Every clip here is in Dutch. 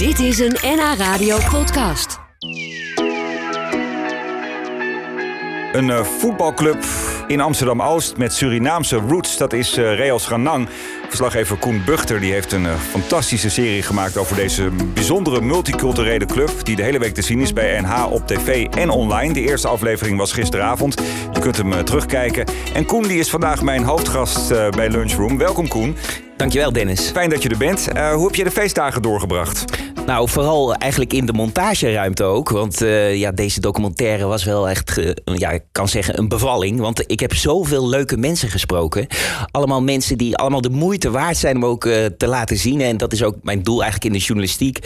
Dit is een NH Radio podcast. Een eh, voetbalclub in Amsterdam-Oost met Surinaamse roots. Dat is eh Real Schranang. Verslaggever Koen Buchter die heeft een eh, fantastische serie gemaakt... over deze bijzondere multiculturele club... die de hele week te zien is bij NH op tv en online. De eerste aflevering was gisteravond. Je kunt hem terugkijken. En Koen die is vandaag mijn hoofdgast bij Lunchroom. Welkom Koen. Dankjewel, Dennis. Fijn dat je er bent. Eh, hoe heb je de feestdagen doorgebracht? Nou, vooral eigenlijk in de montageruimte ook. Want eh, ja, deze documentaire was wel echt, ja, ik kan zeggen, een bevalling. Want ik heb zoveel leuke mensen gesproken. Allemaal mensen die allemaal de moeite waard zijn om ook eh, te laten zien. En dat is ook mijn doel eigenlijk in de journalistiek.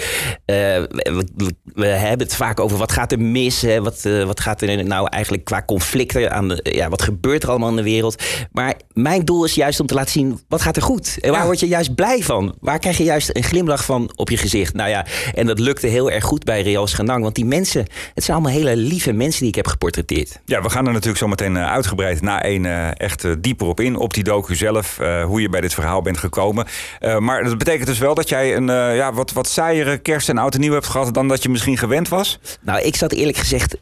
We, we- we hebben het vaak over wat gaat er mis. Hè? Wat, wat gaat er nou eigenlijk qua conflicten aan de, ja, wat gebeurt er allemaal in de wereld. Maar mijn doel is juist om te laten zien wat gaat er goed. En waar Ja. word je juist blij van? Waar krijg je juist een glimlach van op je gezicht? Nou ja, en dat lukte heel erg goed bij Real Schanang. Want die mensen, het zijn allemaal hele lieve mensen die ik heb geportretteerd. Ja, we gaan er natuurlijk zo meteen eh, uitgebreid na één eh, echt eh, dieper op in. Op die docu zelf, hoe je bij dit verhaal bent gekomen. Maar dat betekent dus wel dat jij een ja, wat, wat saaiere kerst en oud en nieuw hebt gehad... dan dat je misschien gewend was. Nou, ik zat eerlijk gezegd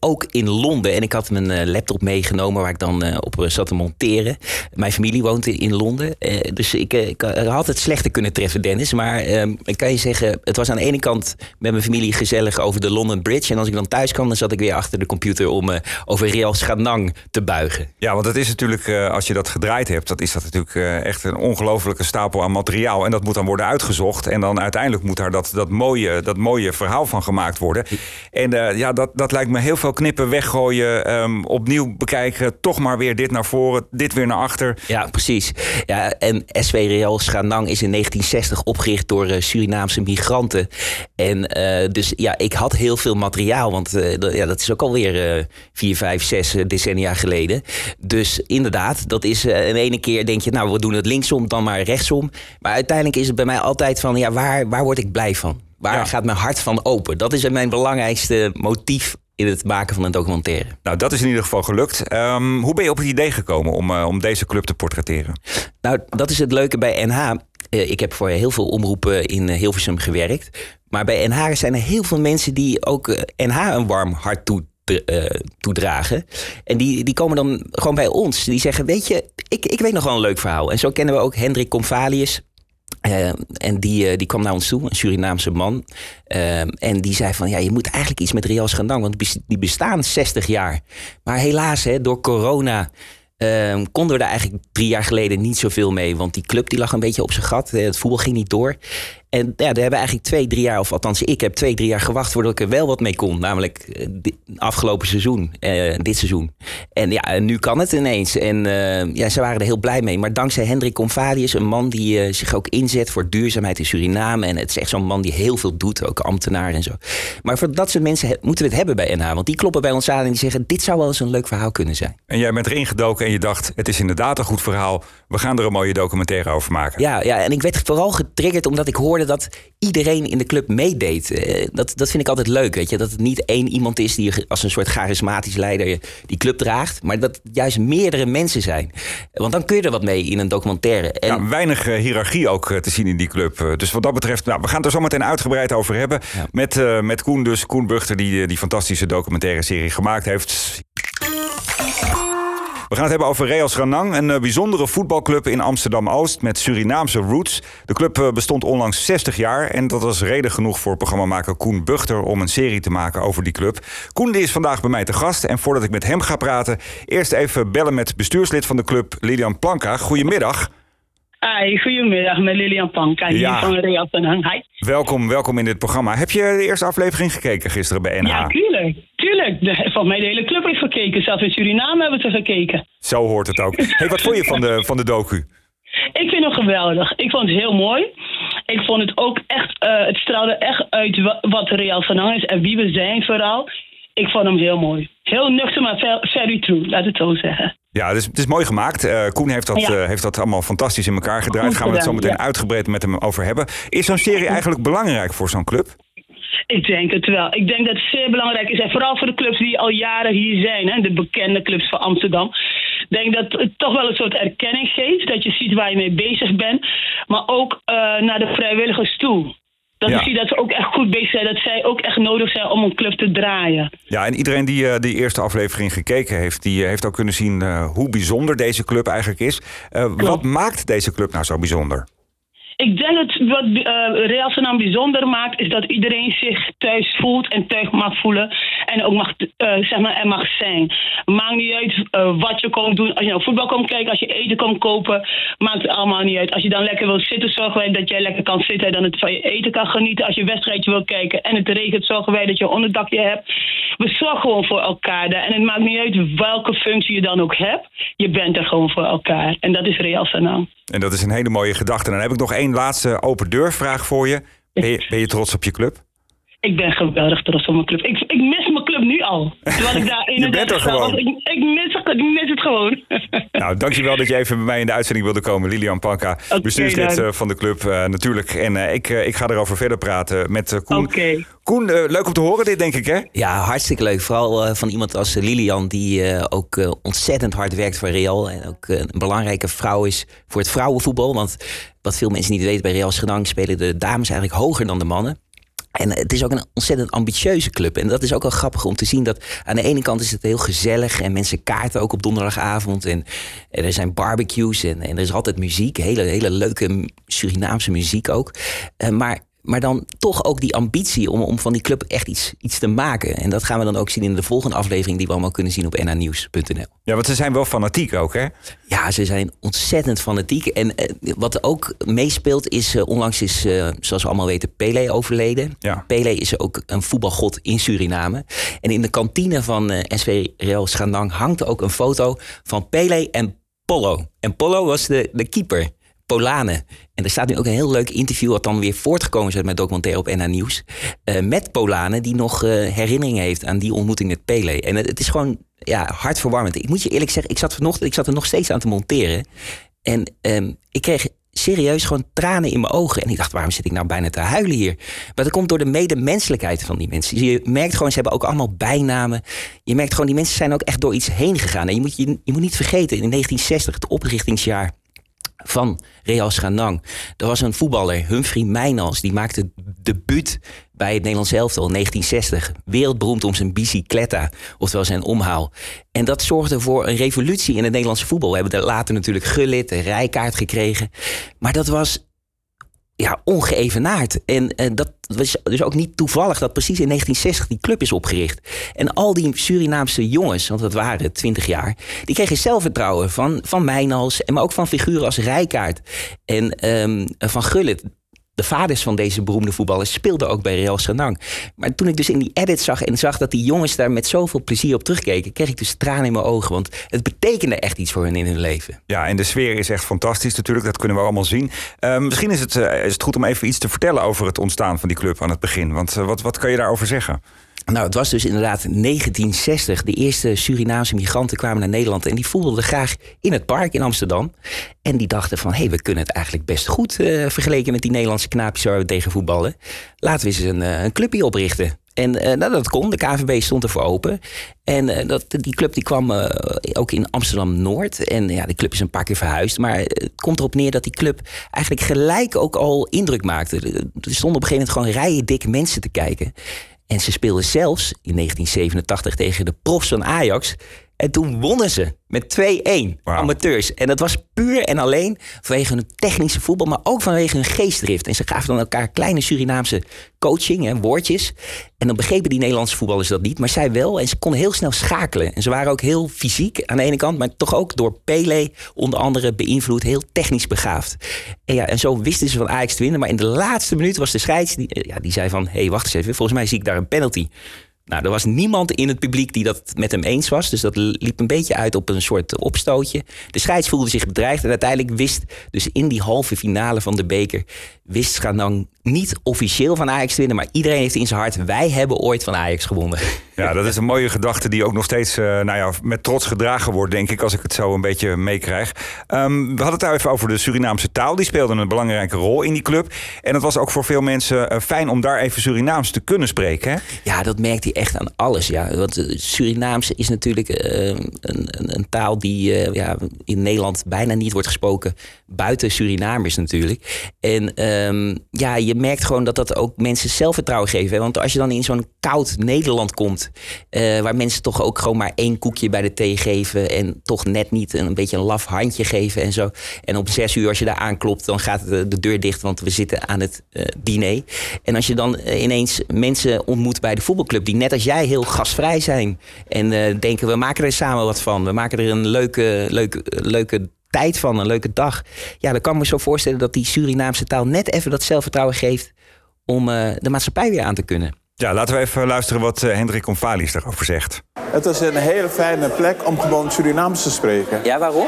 ook in Londen. En ik had mijn laptop meegenomen waar ik dan op zat te monteren. Mijn familie woont in, Londen. dus ik, ik had het slechter kunnen treffen, Dennis. Maar eh, ik kan je zeggen, het was aan de ene kant met mijn familie gezellig over de London Bridge. En als ik dan thuis kwam, dan zat ik weer achter de computer om eh, over Real Schanang te buigen. Ja, want het is natuurlijk, eh, als je dat gedraaid hebt... dat is dat natuurlijk eh, echt een ongelofelijke stapel aan materiaal. En dat moet dan worden uitgezocht. En dan uiteindelijk moet daar dat, dat, mooie, dat mooie verhaal van gemaakt worden. En ja, dat, dat lijkt me heel veel knippen weggooien... ehm, opnieuw bekijken, toch maar weer dit naar voren, dit weer naar achter... Ja, precies. Ja, en SW Real Schanang is in 1960 opgericht door eh, Surinaamse migranten. En eh, dus ja, ik had heel veel materiaal, want eh, dat- ja, dat is ook alweer vier, vijf, zes decennia geleden. Dus inderdaad, dat is in ene keer denk je, nou, we doen het linksom, dan maar rechtsom. Maar uiteindelijk is het bij mij altijd van, ja, waar, waar word ik blij van? Waar Ja. gaat mijn hart van open? Dat is mijn belangrijkste motief in het maken van een documentaire. Nou, dat is in ieder geval gelukt. Ehm, hoe ben je op het idee gekomen om, eh, om deze club te portretteren? Nou, dat is het leuke bij NH. Eh, ik heb voor heel veel omroepen in eh, Hilversum gewerkt. Maar bij NH zijn er heel veel mensen die ook NH een warm hart toe, toedragen. En die, die komen dan gewoon bij ons. Die zeggen, weet je, ik, ik weet nog wel een leuk verhaal. En zo kennen we ook Hendrik Convalius. Eh, en die, eh, die kwam naar ons toe, een Surinaamse man. Eh, en die zei van, ja, je moet eigenlijk iets met Real Schandang. Want die bes- die bestaan 60 jaar. Maar helaas, hè, door corona... eh, konden we daar eigenlijk drie jaar geleden niet zoveel mee. Want die club die lag een beetje op zijn gat. Het voetbal ging niet door. En ja, daar hebben we eigenlijk twee, drie jaar... of althans, ik heb twee, drie jaar gewacht... voordat ik er wel wat mee kon. Namelijk eh, afgelopen seizoen, eh, dit seizoen. En ja, nu kan het ineens. En eh, ja, ze waren er heel blij mee. Maar dankzij Hendrik Convalius, een man die zich ook inzet... voor duurzaamheid in Suriname. En het is echt zo'n man die heel veel doet, ook ambtenaar en zo. Maar voor dat soort mensen moeten we het hebben bij NH. Want die kloppen bij ons aan en die zeggen... dit zou wel eens een leuk verhaal kunnen zijn. En jij bent erin gedoken en je dacht, het is inderdaad een goed verhaal. We gaan er een mooie documentaire over maken. Ja, ja, en ik werd vooral getriggerd omdat ik hoorde dat iedereen in de club meedeed. Eh, dat, dat vind ik altijd leuk, weet je. Dat het niet één iemand is die als een soort charismatisch leider die club draagt. Maar dat het juist meerdere mensen zijn. Want dan kun je er wat mee in een documentaire. En, Ja, weinig eh, hiërarchie ook eh, te zien in die club. Dus wat dat betreft, nou, we gaan het er zo meteen uitgebreid over hebben. Ja. Met, met Koen dus, Koen Buchter, die die fantastische documentaire serie gemaakt heeft. We gaan het hebben over Real Schranang, een eh, bijzondere voetbalclub in Amsterdam-Oost met Surinaamse roots. De club eh, bestond onlangs 60 jaar en dat was reden genoeg voor programmamaker Koen Buchter om een serie te maken over die club. Koen is vandaag bij mij te gast en voordat ik met hem ga praten, eerst even bellen met bestuurslid van de club Lilian Planka. Goedemiddag. Hi, goedemiddag met Lilian Panka hier Ja. van Real. Welkom, welkom in dit programma. Heb je de eerste aflevering gekeken gisteren bij NH? Ja, tuurlijk. De, volgens mij de hele club heeft gekeken. Zelfs in Suriname hebben ze gekeken. Zo hoort het ook. Hey, wat vond je van de, van de docu? Ik vind het geweldig. Ik vond het heel mooi. Ik vond het ook echt, eh, het straalde echt uit wa- wat Real van is en wie we zijn vooral. Ik vond hem heel mooi. Heel nuchter, maar ve- very true, laat het zo zeggen. Ja, het is, het is mooi gemaakt. Eh, Koen heeft dat, Ja. eh, heeft dat allemaal fantastisch in elkaar gedraaid. Goed Gaan we het zo meteen ja. uitgebreid met hem over hebben. Is zo'n serie eigenlijk belangrijk voor zo'n club? Ik denk het wel. Ik denk dat het zeer belangrijk is. En vooral voor de clubs die al jaren hier zijn. Hè, de bekende clubs van Amsterdam. Ik denk dat het toch wel een soort erkenning geeft. Dat je ziet waar je mee bezig bent. Maar ook eh, naar de vrijwilligers toe. Dat zie je dat ze ook echt goed bezig zijn. Dat zij ook echt nodig zijn om een club te draaien. Ja, en iedereen die eh, die eerste aflevering gekeken heeft, die eh, heeft ook kunnen zien hoe bijzonder deze club eigenlijk is. Wat maakt deze club nou zo bijzonder? Ik denk dat wat eh Real Sanam bijzonder maakt, is dat iedereen zich thuis voelt en thuis mag voelen. En ook mag, eh, zeg maar, er mag zijn. Maakt niet uit eh, wat je komt doen. Als je naar voetbal komt kijken, als je eten komt kopen, maakt het allemaal niet uit. Als je dan lekker wil zitten, zorgen wij dat jij lekker kan zitten en dan het van je eten kan genieten. Als je een wedstrijdje wil kijken en het regent, zorgen wij dat je een onderdakje hebt. We zorgen gewoon voor elkaar. En het maakt niet uit welke functie je dan ook hebt. Je bent er gewoon voor elkaar. En dat is Real Sanam. En dat is een hele mooie gedachte. Dan heb ik nog één laatste open deurvraag voor je. Ben je, ben je trots op je club? Ik ben geweldig trots op mijn club. Ik, ik mis nu al. Terwijl ik daar Je bent er gewoon. Ik, ik, mis, het- ik mis het gewoon. Nou, dankjewel dat je even bij mij in de uitzending wilde komen. Lilian Panka, bestuurslid dan. eh, van de club eh, natuurlijk. En eh, ik, eh, ik ga erover verder praten met Koen. Oké. Koen, eh, leuk om te horen dit, denk ik, hè? Ja, hartstikke leuk. Vooral eh, van iemand als Lilian, die eh, ook eh, ontzettend hard werkt voor Real. En ook een belangrijke vrouw is voor het vrouwenvoetbal. Want wat veel mensen niet weten, bij Real Schedang spelen de dames eigenlijk hoger dan de mannen. En het is ook een ontzettend ambitieuze club. En dat is ook wel grappig om te zien dat aan de ene kant is het heel gezellig. En mensen kaarten ook op donderdagavond. En, en er zijn barbecues en, en er is altijd muziek. Hele, hele leuke Surinaamse muziek ook. Eh, maar maar dan toch ook die ambitie om, om van die club echt iets, iets te maken. En dat gaan we dan ook zien in de volgende aflevering... die we allemaal kunnen zien op nhnieuws.nl. Ja, want ze zijn wel fanatiek ook, hè? Ja, ze zijn ontzettend fanatiek. En eh, wat ook meespeelt is... eh, onlangs is, eh, zoals we allemaal weten, Pele overleden. Ja. Pele is ook een voetbalgod in Suriname. En in de kantine van SV Real Schandang hangt ook een foto van Pele en Pollo. En Pollo was de, de keeper. Polane. En er staat nu ook een heel leuk interview, wat dan weer voortgekomen is uit mijn documentaire op NH Nieuws. eh, met Polane, die nog eh, herinneringen heeft aan die ontmoeting met Pele. En het, het is gewoon ja, hartverwarmend. Ik moet je eerlijk zeggen, ik zat vanochtend, ik zat er nog steeds aan te monteren. En ehm, ik kreeg serieus gewoon tranen in mijn ogen. En ik dacht, waarom zit ik nou bijna te huilen hier? Maar dat komt door de medemenselijkheid van die mensen. Je merkt gewoon, ze hebben ook allemaal bijnamen. Je merkt gewoon, die mensen zijn ook echt door iets heen gegaan. En je moet, je, je moet niet vergeten, in 1960, het oprichtingsjaar van Real Schanang. Er was een voetballer, Humphrey Mijnals, die maakte debuut bij het Nederlands elftal in 1960. Wereldberoemd om zijn bicicletta, oftewel zijn omhaal. En dat zorgde voor een revolutie in het Nederlandse voetbal. We hebben er later natuurlijk Gullit, een rijkaart gekregen. Maar dat was ja, ongeëvenaard. En eh, dat was dus ook niet toevallig dat precies in 1960 die club is opgericht. En al die Surinaamse jongens, want dat waren 20 jaar, die kregen zelfvertrouwen van, van Mijnals, maar ook van figuren als Rijkaard en ehm, van Gullit. De vaders van deze beroemde voetballers speelden ook bij Real Sanang. Maar toen ik dus in die edit zag en zag dat die jongens daar met zoveel plezier op terugkeken, kreeg ik dus tranen in mijn ogen. Want het betekende echt iets voor hen in hun leven. Ja, en de sfeer is echt fantastisch natuurlijk. Dat kunnen we allemaal zien. Eh, misschien is het, eh, is het goed om even iets te vertellen over het ontstaan van die club aan het begin. Want eh, wat, wat kan je daarover zeggen? Nou, het was dus inderdaad 1960. De eerste Surinaamse migranten kwamen naar Nederland en die voelden graag in het park in Amsterdam. En die dachten van, hé, hey, we kunnen het eigenlijk best goed eh, vergeleken met die Nederlandse knaapjes waar we tegen voetballen. Laten we eens een, eh, een clubje oprichten. En eh, nou, dat kon. De KVB stond ervoor open. En dat, die club die kwam ook in Amsterdam-Noord. En ja, die club is een paar keer verhuisd. Maar het komt erop neer dat die club eigenlijk gelijk ook al indruk maakte. Er stonden op een gegeven moment gewoon rijen dikke mensen te kijken. En ze speelden zelfs in 1987 tegen de profs van Ajax. En toen wonnen ze met 2-1 Wauw. amateurs. En dat was puur en alleen vanwege hun technische voetbal, maar ook vanwege hun geestdrift. En ze gaven dan elkaar kleine Surinaamse coaching, hè, woordjes. En dan begrepen die Nederlandse voetballers dat niet, maar zij wel. En ze konden heel snel schakelen. En ze waren ook heel fysiek aan de ene kant, maar toch ook door Pele onder andere beïnvloed, heel technisch begaafd. En, ja, en zo wisten ze van Ajax te winnen. Maar in de laatste minuut was de scheids, die, eh, ja, die zei van, hé, hey, wacht eens even, volgens mij zie ik daar een penalty. Nou, er was niemand in het publiek die dat met hem eens was. Dus dat liep een beetje uit op een soort opstootje. De scheids voelde zich bedreigd. En uiteindelijk wist, dus in die halve finale van de beker... wist Schanang niet officieel van Ajax te winnen... maar iedereen heeft in zijn hart... wij hebben ooit van Ajax gewonnen. Ja, dat is een mooie gedachte die ook nog steeds eh, nou ja, met trots gedragen wordt, denk ik, als ik het zo een beetje meekrijg. Ehm, we hadden het daar even over de Surinaamse taal. Die speelde een belangrijke rol in die club. En het was ook voor veel mensen eh, fijn om daar even Surinaams te kunnen spreken. Hè? Ja, dat merkt hij echt aan alles. Ja. Want eh, Surinaams is natuurlijk een, een, een taal die ja, in Nederland bijna niet wordt gesproken. Buiten Surinamers natuurlijk. En eh, ehm, ja, je merkt gewoon dat dat ook mensen zelfvertrouwen. Hè? Want als je dan in zo'n koud Nederland komt, eh, waar mensen toch ook gewoon maar één koekje bij de thee geven en toch net niet een beetje een laf handje geven en zo. En op zes uur als je daar aanklopt, dan gaat de, de deur dicht, want we zitten aan het uh, diner. En als je dan ineens mensen ontmoet bij de voetbalclub die net als jij heel gastvrij zijn en denken we maken er samen wat van, we maken er een leuke, leuke, leuke tijd van, een leuke dag. Ja, dan kan ik me zo voorstellen dat die Surinaamse taal net even dat zelfvertrouwen geeft om uh, de maatschappij weer aan te kunnen. Ja, laten we even luisteren wat uh, Hendrik Omvalis daarover zegt. Het is een hele fijne plek om gewoon Surinaams te spreken. Ja, waarom?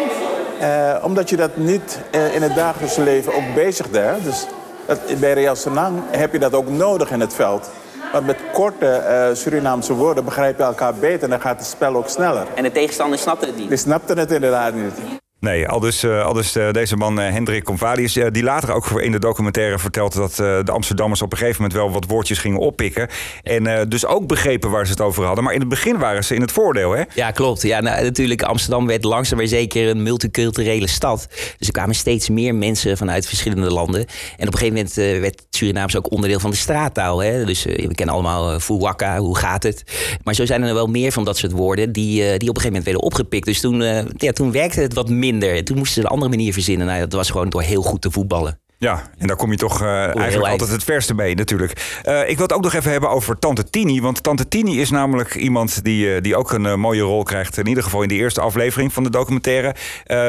Uh, omdat je dat niet in het dagelijkse leven ook bezigt daar. Dus dat, bij Real Senang heb je dat ook nodig in het veld. Want met korte uh, Surinaamse woorden begrijp je elkaar beter en dan gaat het spel ook sneller. En de tegenstander snapte het niet? Die snapte het inderdaad niet. Nee, al dus, al dus uh, deze man uh, Hendrik Convalius, die later ook in de documentaire vertelt dat de Amsterdammers op een gegeven moment wel wat woordjes gingen oppikken. En dus ook begrepen waar ze het over hadden. Maar in het begin waren ze in het voordeel, hè? Ja, klopt. Ja, nou, natuurlijk, Amsterdam werd langzaam maar zeker een multiculturele stad. Dus er kwamen steeds meer mensen vanuit verschillende landen. En op een gegeven moment werd Surinaams ook onderdeel van de straattaal. Hè? Dus we kennen allemaal Fuwaka, hoe gaat het? Maar zo zijn er wel meer van dat soort woorden die, die op een gegeven moment werden opgepikt. Dus toen, ja, toen werkte het wat meer minder. Toen moesten ze een andere manier verzinnen. Nou, dat was gewoon door heel goed te voetballen. Ja, en daar kom je toch uh, eigenlijk altijd het verste mee natuurlijk. Uh, ik wil het ook nog even hebben over Tante Tini. Want Tante Tini is namelijk iemand die, uh, die ook een mooie rol krijgt. In ieder geval in de eerste aflevering van de documentaire.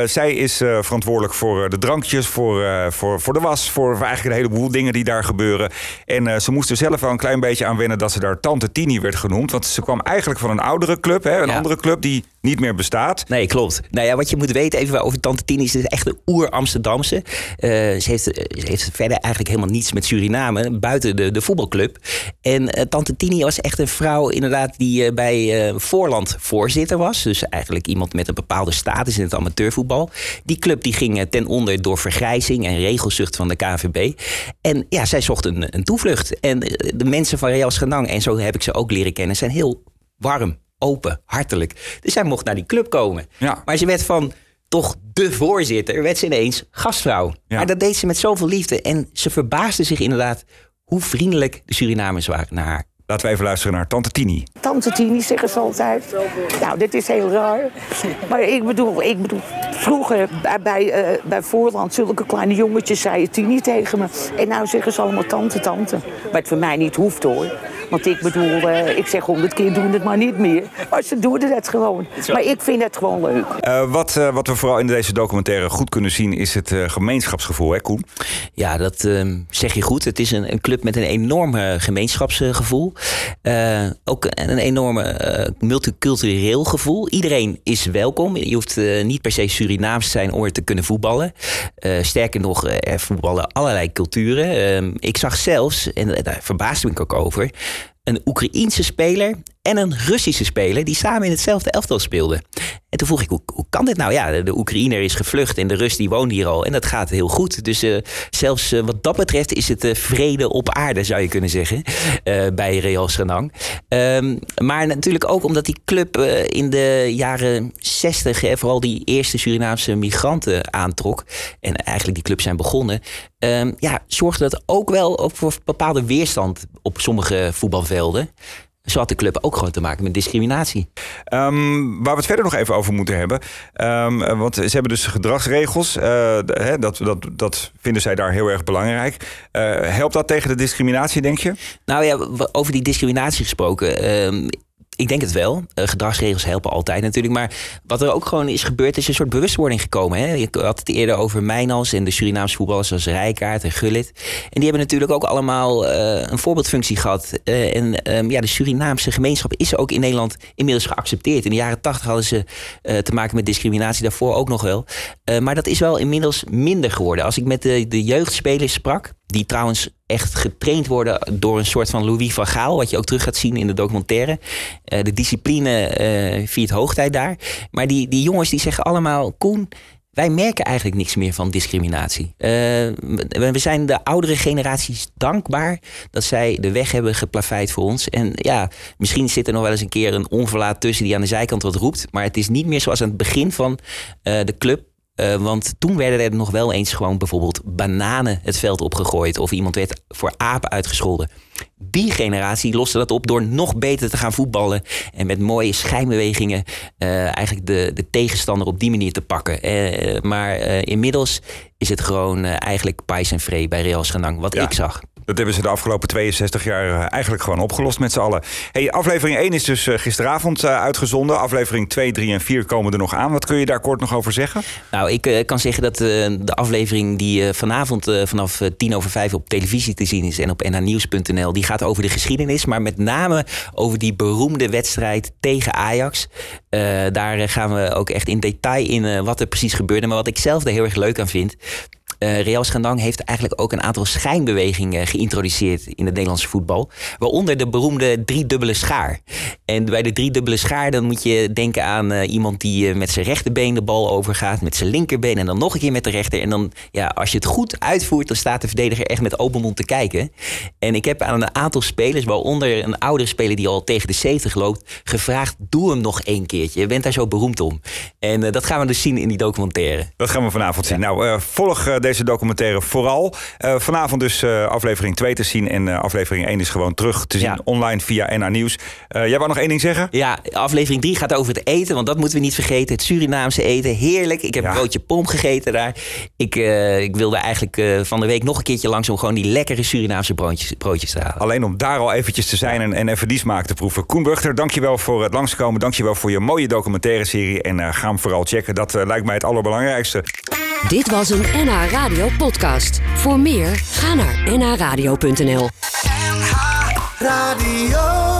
zij is verantwoordelijk voor de drankjes, voor, voor, voor de was. Voor eigenlijk een heleboel dingen die daar gebeuren. En ze moest er zelf wel een klein beetje aan wennen dat ze daar Tante Tini werd genoemd. Want ze kwam eigenlijk van een oudere club. Hè, een ja. andere club die niet meer bestaat. Nee, klopt. Nou ja, wat je moet weten even over Tante Tini is... echt een oer-Amsterdamse. ze heeft ze heeft verder eigenlijk helemaal niets met Suriname, buiten de, de voetbalclub. En uh, Tante Tini was echt een vrouw inderdaad die bij Voorland voorzitter was. Dus eigenlijk iemand met een bepaalde status in het amateurvoetbal. Die club die ging ten onder door vergrijzing en regelzucht van de KVB. En ja, zij zocht een, een toevlucht. En de mensen van Real en zo heb ik ze ook leren kennen, zijn heel warm, open, hartelijk. Dus zij mocht naar die club komen. Ja. Maar ze werd van toch de voorzitter, werd ze ineens gastvrouw. Ja. Maar dat deed ze met zoveel liefde. En ze verbaasde zich inderdaad hoe vriendelijk de Surinamers waren naar haar. Laten we even luisteren naar Tante Tini. Tante Tini zeggen ze altijd. Nou, dit is heel raar. Maar ik bedoel, ik bedoel vroeger bij, bij, uh, bij Voorland, zulke kleine jongetjes zeiden Tini tegen me. En nou zeggen ze allemaal tante, tante. Maar het voor mij niet hoeft hoor. Want ik bedoel, uh, ik zeg honderd keer doen het maar niet meer. Maar ze doen het gewoon. Maar ik vind het gewoon leuk. Uh, wat, uh, wat we vooral in deze documentaire goed kunnen zien... is het gemeenschapsgevoel, hè Koen? Ja, dat ehm, zeg je goed. Het is een, een club met een enorm gemeenschapsgevoel. ook een enorme multicultureel gevoel. Iedereen is welkom. Je hoeft niet per se Surinaams te zijn om te kunnen voetballen. sterker nog, er voetballen allerlei culturen. Ehm, ik zag zelfs, en daar verbaasde ik ook over een Oekraïense speler en een Russische speler die samen in hetzelfde elftal speelden. En toen vroeg ik, hoe, hoe kan dit nou? Ja, de Oekraïner is gevlucht en de Rus die woont hier al. En dat gaat heel goed. Dus uh, zelfs uh, wat dat betreft is het uh, vrede op aarde, zou je kunnen zeggen, bij Real Sanang. Um, maar natuurlijk ook omdat die club in de jaren 60 vooral die eerste Surinaamse migranten aantrok. En eigenlijk die club zijn begonnen. Um, ja, zorgde dat ook wel voor bepaalde weerstand op sommige voetbalvelden zo had de club ook gewoon te maken met discriminatie. Um, waar we het verder nog even over moeten hebben. Um, want ze hebben dus gedragsregels. Uh, hè, dat, dat, dat vinden zij daar heel erg belangrijk. Uh, helpt dat tegen de discriminatie, denk je? Nou ja, over die discriminatie gesproken. Um, ik denk het wel. Uh, gedragsregels helpen altijd natuurlijk. Maar wat er ook gewoon is gebeurd, is een soort bewustwording gekomen. Hè? Je had het eerder over Mijnals en de Surinaamse voetballers zoals Rijkaard en Gullit. En die hebben natuurlijk ook allemaal uh, een voorbeeldfunctie gehad. Uh, en um, ja, de Surinaamse gemeenschap is ook in Nederland inmiddels geaccepteerd. In de jaren tachtig hadden ze te maken met discriminatie, daarvoor ook nog wel. maar dat is wel inmiddels minder geworden. Als ik met de, de jeugdspelers sprak, die trouwens echt getraind worden door een soort van Louis van Gaal. Wat je ook terug gaat zien in de documentaire. Uh, de discipline uh, viert hoogtijd daar. Maar die, die jongens die zeggen allemaal... Koen, wij merken eigenlijk niks meer van discriminatie. Uh, we zijn de oudere generaties dankbaar dat zij de weg hebben geplaveid voor ons. En ja, misschien zit er nog wel eens een keer een onverlaat tussen die aan de zijkant wat roept. Maar het is niet meer zoals aan het begin van de club Uh, want toen werden er nog wel eens gewoon bijvoorbeeld bananen het veld opgegooid. Of iemand werd voor apen uitgescholden. Die generatie loste dat op door nog beter te gaan voetballen. En met mooie schijnbewegingen uh, eigenlijk de, de tegenstander op die manier te pakken. Uh, maar inmiddels is het gewoon eigenlijk pais en vree bij Real Schanang, wat ik zag. Dat hebben ze de afgelopen 62 jaar eh, eigenlijk gewoon opgelost met z'n allen. Hey, aflevering 1 is dus eh, gisteravond eh, uitgezonden. Aflevering 2, 3 en 4 komen er nog aan. Wat kun je daar kort nog over zeggen? Nou, ik kan zeggen dat de aflevering die vanavond vanaf tien over vijf op televisie te zien is en op nhnieuws.nl, die gaat over de geschiedenis, maar met name over die beroemde wedstrijd tegen Ajax. daar gaan we ook echt in detail in wat er precies gebeurde. Maar wat ik zelf er heel erg leuk aan vind, uh, Real Schandang heeft eigenlijk ook een aantal schijnbewegingen geïntroduceerd in het Nederlandse voetbal. Waaronder de beroemde driedubbele schaar. En bij de driedubbele schaar dan moet je denken aan uh, iemand die met zijn rechterbeen de bal overgaat, met zijn linkerbeen en dan nog een keer met de rechter. En dan, ja, als je het goed uitvoert, dan staat de verdediger echt met open mond te kijken. En ik heb aan een aantal spelers, waaronder een oudere speler die al tegen de 70 loopt, gevraagd: doe hem nog één keertje. Je bent daar zo beroemd om. En dat gaan we dus zien in die documentaire. Dat gaan we vanavond zien. Nou, volg deze deze documentaire vooral. Uh, vanavond dus uh, aflevering 2 te zien en uh, aflevering 1 is gewoon terug te zien ja. online via NA Nieuws. jij wou nog één ding zeggen? Ja, aflevering 3 gaat over het eten, want dat moeten we niet vergeten. Het Surinaamse eten, heerlijk. Ik heb ja. een broodje pom gegeten daar. Ik, ik wilde eigenlijk van de week nog een keertje langs om gewoon die lekkere Surinaamse broodjes, broodjes te halen. Alleen om daar al eventjes te zijn en, en even die smaak te proeven. Koen dankjewel voor het langskomen. Dankjewel voor je mooie documentaire serie en ga hem vooral checken. Dat lijkt mij het allerbelangrijkste. Dit was een NH Radio podcast. Voor meer, ga naar nhradio.nl. NH Radio.